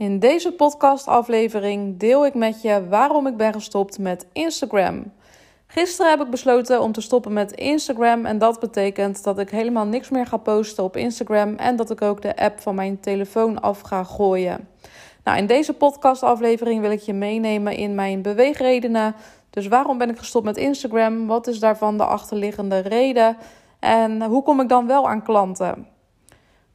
In deze podcastaflevering deel ik met je waarom ik ben gestopt met Instagram. Gisteren heb ik besloten om te stoppen met Instagram en dat betekent dat ik helemaal niks meer ga posten op Instagram en dat ik ook de app van mijn telefoon af ga gooien. Nou, in deze podcastaflevering wil ik je meenemen in mijn beweegredenen. Dus waarom ben ik gestopt met Instagram? Wat is daarvan de achterliggende reden? En hoe kom ik dan wel aan klanten?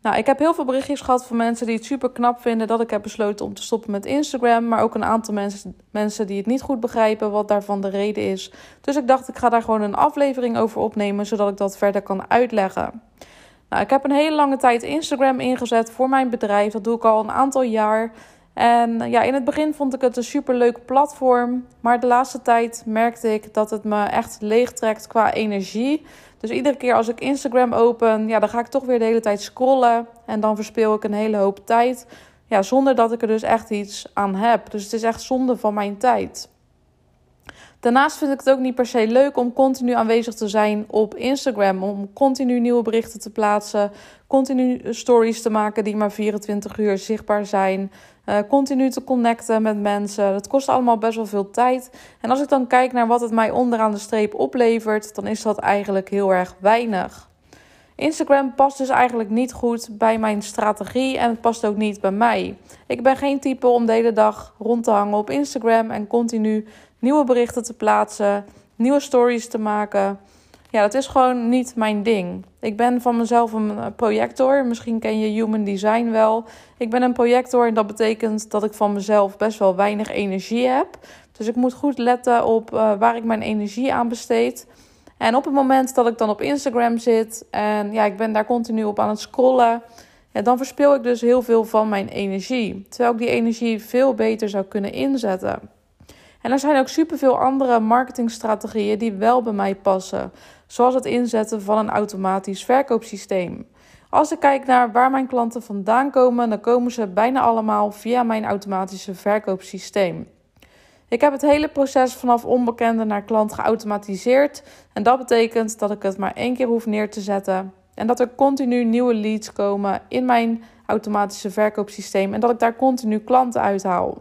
Nou, ik heb heel veel berichtjes gehad van mensen die het super knap vinden dat ik heb besloten om te stoppen met Instagram. Maar ook een aantal mensen, mensen die het niet goed begrijpen wat daarvan de reden is. Dus ik dacht, ik ga daar gewoon een aflevering over opnemen, zodat ik dat verder kan uitleggen. Nou, ik heb een hele lange tijd Instagram ingezet voor mijn bedrijf. Dat doe ik al een aantal jaar. En ja, in het begin vond ik het een superleuk platform. Maar de laatste tijd merkte ik dat het me echt leegtrekt qua energie. Dus iedere keer als ik Instagram open, ja, dan ga ik toch weer de hele tijd scrollen. En dan verspil ik een hele hoop tijd. Ja, zonder dat ik er dus echt iets aan heb. Dus het is echt zonde van mijn tijd. Daarnaast vind ik het ook niet per se leuk om continu aanwezig te zijn op Instagram. Om continu nieuwe berichten te plaatsen. Continu stories te maken die maar 24 uur zichtbaar zijn. Uh, continu te connecten met mensen. Dat kost allemaal best wel veel tijd. En als ik dan kijk naar wat het mij onderaan de streep oplevert, dan is dat eigenlijk heel erg weinig. Instagram past dus eigenlijk niet goed bij mijn strategie en het past ook niet bij mij. Ik ben geen type om de hele dag rond te hangen op Instagram en continu nieuwe berichten te plaatsen, nieuwe stories te maken. Ja, dat is gewoon niet mijn ding. Ik ben van mezelf een eh, projector. Misschien ken je Human Design wel. Ik ben een projector en dat betekent dat ik van mezelf best wel weinig energie heb. Dus ik moet goed letten op uh, waar ik mijn energie aan besteed. En op het moment dat ik dan op Instagram zit en ja, ik ben daar continu op aan het scrollen, ja, dan verspil ik dus heel veel van mijn energie. Terwijl ik die energie veel beter zou kunnen inzetten. En er zijn ook superveel andere marketingstrategieën die wel bij mij passen, zoals het inzetten van een automatisch verkoopsysteem. Als ik kijk naar waar mijn klanten vandaan komen, dan komen ze bijna allemaal via mijn automatische verkoopsysteem. Ik heb het hele proces vanaf onbekende naar klant geautomatiseerd. En dat betekent dat ik het maar één keer hoef neer te zetten. En dat er continu nieuwe leads komen in mijn automatische verkoopsysteem. En dat ik daar continu klanten uithaal.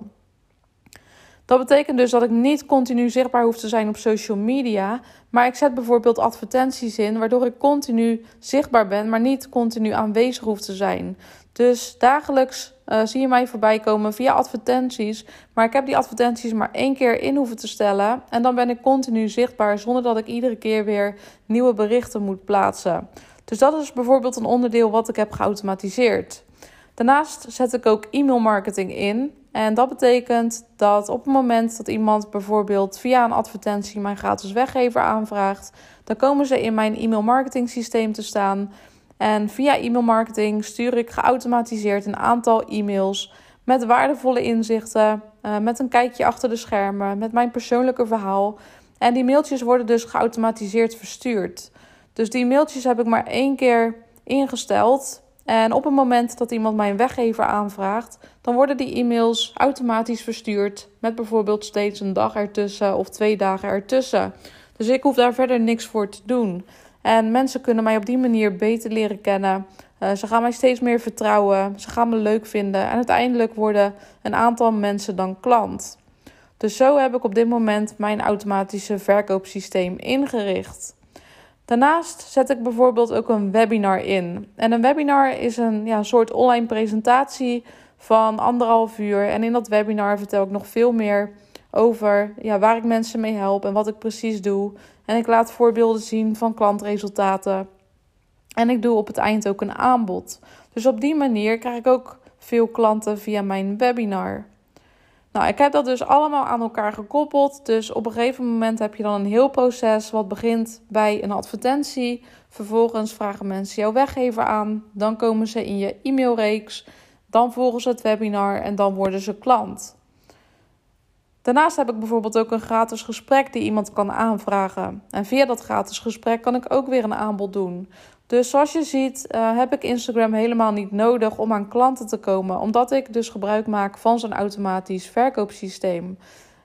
Dat betekent dus dat ik niet continu zichtbaar hoef te zijn op social media. Maar ik zet bijvoorbeeld advertenties in, waardoor ik continu zichtbaar ben, maar niet continu aanwezig hoef te zijn. Dus dagelijks uh, zie je mij voorbij komen via advertenties. Maar ik heb die advertenties maar één keer in hoeven te stellen. En dan ben ik continu zichtbaar zonder dat ik iedere keer weer nieuwe berichten moet plaatsen. Dus dat is bijvoorbeeld een onderdeel wat ik heb geautomatiseerd. Daarnaast zet ik ook e-mail marketing in. En dat betekent dat op het moment dat iemand bijvoorbeeld via een advertentie mijn gratis weggever aanvraagt, dan komen ze in mijn e-mail marketing systeem te staan. En via e-mail marketing stuur ik geautomatiseerd een aantal e-mails met waardevolle inzichten, uh, met een kijkje achter de schermen, met mijn persoonlijke verhaal. En die mailtjes worden dus geautomatiseerd verstuurd. Dus die mailtjes heb ik maar één keer ingesteld. En op het moment dat iemand mijn weggever aanvraagt, dan worden die e-mails automatisch verstuurd met bijvoorbeeld steeds een dag ertussen of twee dagen ertussen. Dus ik hoef daar verder niks voor te doen. En mensen kunnen mij op die manier beter leren kennen. Uh, ze gaan mij steeds meer vertrouwen. Ze gaan me leuk vinden. En uiteindelijk worden een aantal mensen dan klant. Dus zo heb ik op dit moment mijn automatische verkoopsysteem ingericht. Daarnaast zet ik bijvoorbeeld ook een webinar in. En een webinar is een ja, soort online presentatie van anderhalf uur. En in dat webinar vertel ik nog veel meer over ja, waar ik mensen mee help en wat ik precies doe. En ik laat voorbeelden zien van klantresultaten. En ik doe op het eind ook een aanbod. Dus op die manier krijg ik ook veel klanten via mijn webinar. Nou, ik heb dat dus allemaal aan elkaar gekoppeld. Dus op een gegeven moment heb je dan een heel proces wat begint bij een advertentie. Vervolgens vragen mensen jouw weggever aan. Dan komen ze in je e-mailreeks. Dan volgen ze het webinar en dan worden ze klant. Daarnaast heb ik bijvoorbeeld ook een gratis gesprek die iemand kan aanvragen. En via dat gratis gesprek kan ik ook weer een aanbod doen. Dus zoals je ziet, uh, heb ik Instagram helemaal niet nodig om aan klanten te komen, omdat ik dus gebruik maak van zo'n automatisch verkoopsysteem.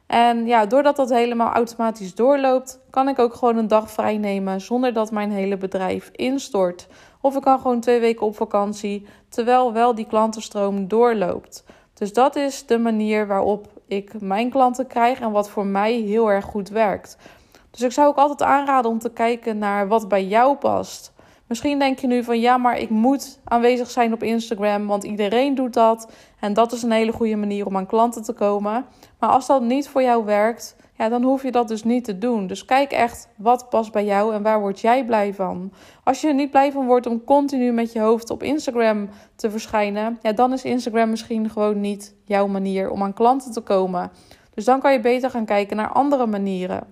En ja, doordat dat helemaal automatisch doorloopt, kan ik ook gewoon een dag vrij nemen zonder dat mijn hele bedrijf instort. Of ik kan gewoon twee weken op vakantie, terwijl wel die klantenstroom doorloopt. Dus dat is de manier waarop ik mijn klanten krijg en wat voor mij heel erg goed werkt. Dus ik zou ook altijd aanraden om te kijken naar wat bij jou past. Misschien denk je nu van ja, maar ik moet aanwezig zijn op Instagram, want iedereen doet dat. En dat is een hele goede manier om aan klanten te komen. Maar als dat niet voor jou werkt, ja, dan hoef je dat dus niet te doen. Dus kijk echt wat past bij jou en waar word jij blij van. Als je er niet blij van wordt om continu met je hoofd op Instagram te verschijnen, ja, dan is Instagram misschien gewoon niet jouw manier om aan klanten te komen. Dus dan kan je beter gaan kijken naar andere manieren.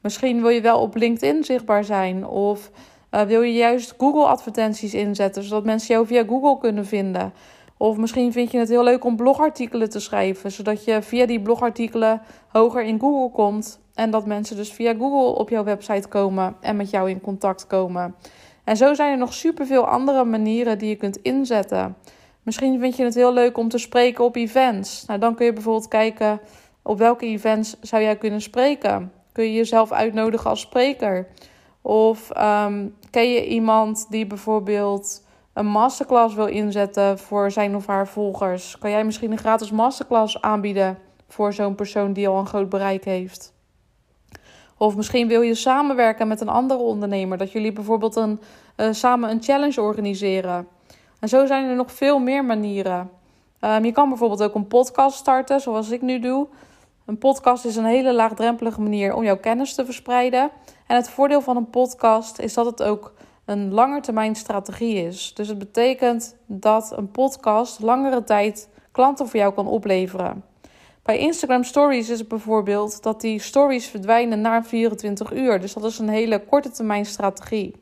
Misschien wil je wel op LinkedIn zichtbaar zijn of uh, wil je juist Google advertenties inzetten zodat mensen jou via Google kunnen vinden. Of misschien vind je het heel leuk om blogartikelen te schrijven, zodat je via die blogartikelen hoger in Google komt. En dat mensen dus via Google op jouw website komen en met jou in contact komen. En zo zijn er nog superveel andere manieren die je kunt inzetten. Misschien vind je het heel leuk om te spreken op events. Nou, dan kun je bijvoorbeeld kijken op welke events zou jij kunnen spreken. Kun je jezelf uitnodigen als spreker? Of um, ken je iemand die bijvoorbeeld een masterclass wil inzetten voor zijn of haar volgers, kan jij misschien een gratis masterclass aanbieden voor zo'n persoon die al een groot bereik heeft. Of misschien wil je samenwerken met een andere ondernemer, dat jullie bijvoorbeeld een, uh, samen een challenge organiseren. En zo zijn er nog veel meer manieren. Um, je kan bijvoorbeeld ook een podcast starten, zoals ik nu doe. Een podcast is een hele laagdrempelige manier om jouw kennis te verspreiden. En het voordeel van een podcast is dat het ook een langetermijn strategie is. Dus het betekent dat een podcast langere tijd klanten voor jou kan opleveren. Bij Instagram Stories is het bijvoorbeeld dat die stories verdwijnen na 24 uur. Dus dat is een hele korte termijn strategie.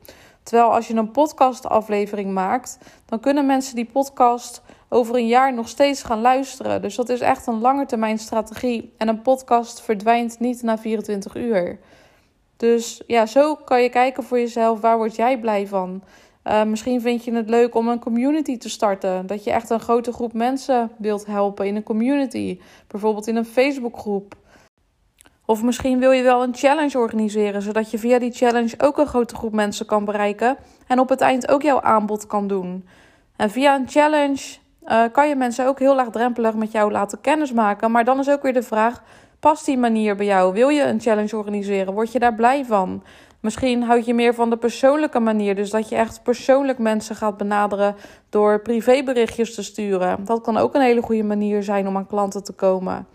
Terwijl als je een podcastaflevering maakt, dan kunnen mensen die podcast over een jaar nog steeds gaan luisteren. Dus dat is echt een langetermijn strategie. En een podcast verdwijnt niet na 24 uur. Dus ja, zo kan je kijken voor jezelf waar word jij blij van. Uh, misschien vind je het leuk om een community te starten. Dat je echt een grote groep mensen wilt helpen in een community. Bijvoorbeeld in een Facebookgroep. Of misschien wil je wel een challenge organiseren, zodat je via die challenge ook een grote groep mensen kan bereiken. En op het eind ook jouw aanbod kan doen. En via een challenge uh, kan je mensen ook heel laagdrempelig met jou laten kennismaken. Maar dan is ook weer de vraag: Past die manier bij jou? Wil je een challenge organiseren? Word je daar blij van? Misschien houd je meer van de persoonlijke manier. Dus dat je echt persoonlijk mensen gaat benaderen door privéberichtjes te sturen. Dat kan ook een hele goede manier zijn om aan klanten te komen.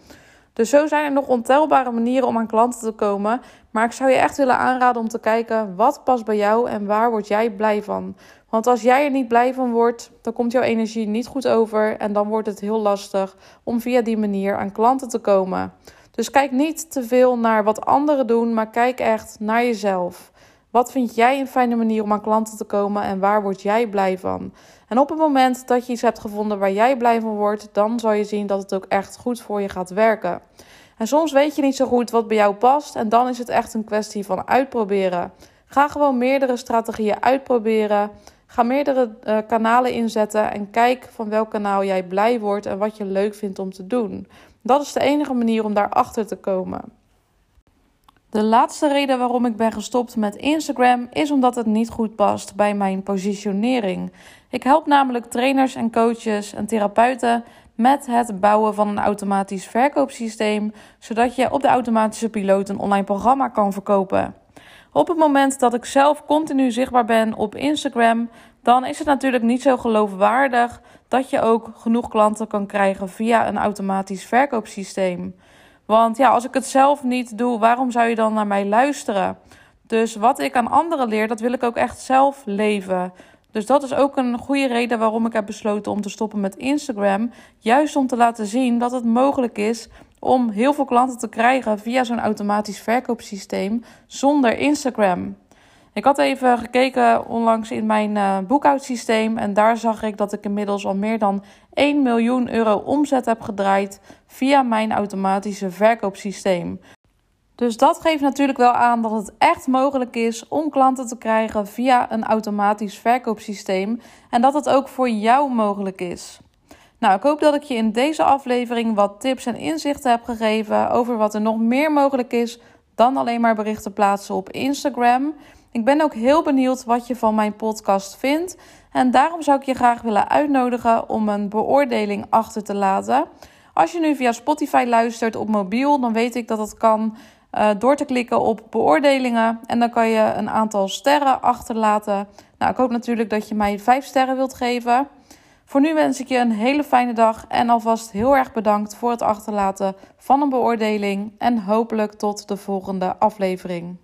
Dus zo zijn er nog ontelbare manieren om aan klanten te komen. Maar ik zou je echt willen aanraden om te kijken wat past bij jou en waar word jij blij van. Want als jij er niet blij van wordt, dan komt jouw energie niet goed over en dan wordt het heel lastig om via die manier aan klanten te komen. Dus kijk niet te veel naar wat anderen doen, maar kijk echt naar jezelf. Wat vind jij een fijne manier om aan klanten te komen en waar word jij blij van? En op het moment dat je iets hebt gevonden waar jij blij van wordt, dan zal je zien dat het ook echt goed voor je gaat werken. En soms weet je niet zo goed wat bij jou past en dan is het echt een kwestie van uitproberen. Ga gewoon meerdere strategieën uitproberen. Ga meerdere uh, kanalen inzetten en kijk van welk kanaal jij blij wordt en wat je leuk vindt om te doen. Dat is de enige manier om daarachter te komen. De laatste reden waarom ik ben gestopt met Instagram is omdat het niet goed past bij mijn positionering. Ik help namelijk trainers en coaches en therapeuten met het bouwen van een automatisch verkoopsysteem, zodat je op de automatische piloot een online programma kan verkopen. Op het moment dat ik zelf continu zichtbaar ben op Instagram, dan is het natuurlijk niet zo geloofwaardig dat je ook genoeg klanten kan krijgen via een automatisch verkoopsysteem. Want ja, als ik het zelf niet doe, waarom zou je dan naar mij luisteren? Dus wat ik aan anderen leer, dat wil ik ook echt zelf leven. Dus dat is ook een goede reden waarom ik heb besloten om te stoppen met Instagram. Juist om te laten zien dat het mogelijk is om heel veel klanten te krijgen via zo'n automatisch verkoopsysteem zonder Instagram. Ik had even gekeken onlangs in mijn uh, boekhoudsysteem en daar zag ik dat ik inmiddels al meer dan 1 miljoen euro omzet heb gedraaid via mijn automatische verkoopsysteem. Dus dat geeft natuurlijk wel aan dat het echt mogelijk is om klanten te krijgen via een automatisch verkoopsysteem en dat het ook voor jou mogelijk is. Nou, ik hoop dat ik je in deze aflevering wat tips en inzichten heb gegeven over wat er nog meer mogelijk is dan alleen maar berichten plaatsen op Instagram. Ik ben ook heel benieuwd wat je van mijn podcast vindt. En daarom zou ik je graag willen uitnodigen om een beoordeling achter te laten. Als je nu via Spotify luistert op mobiel, dan weet ik dat het kan uh, door te klikken op beoordelingen. En dan kan je een aantal sterren achterlaten. Nou, ik hoop natuurlijk dat je mij 5 sterren wilt geven. Voor nu wens ik je een hele fijne dag en alvast heel erg bedankt voor het achterlaten van een beoordeling. En hopelijk tot de volgende aflevering.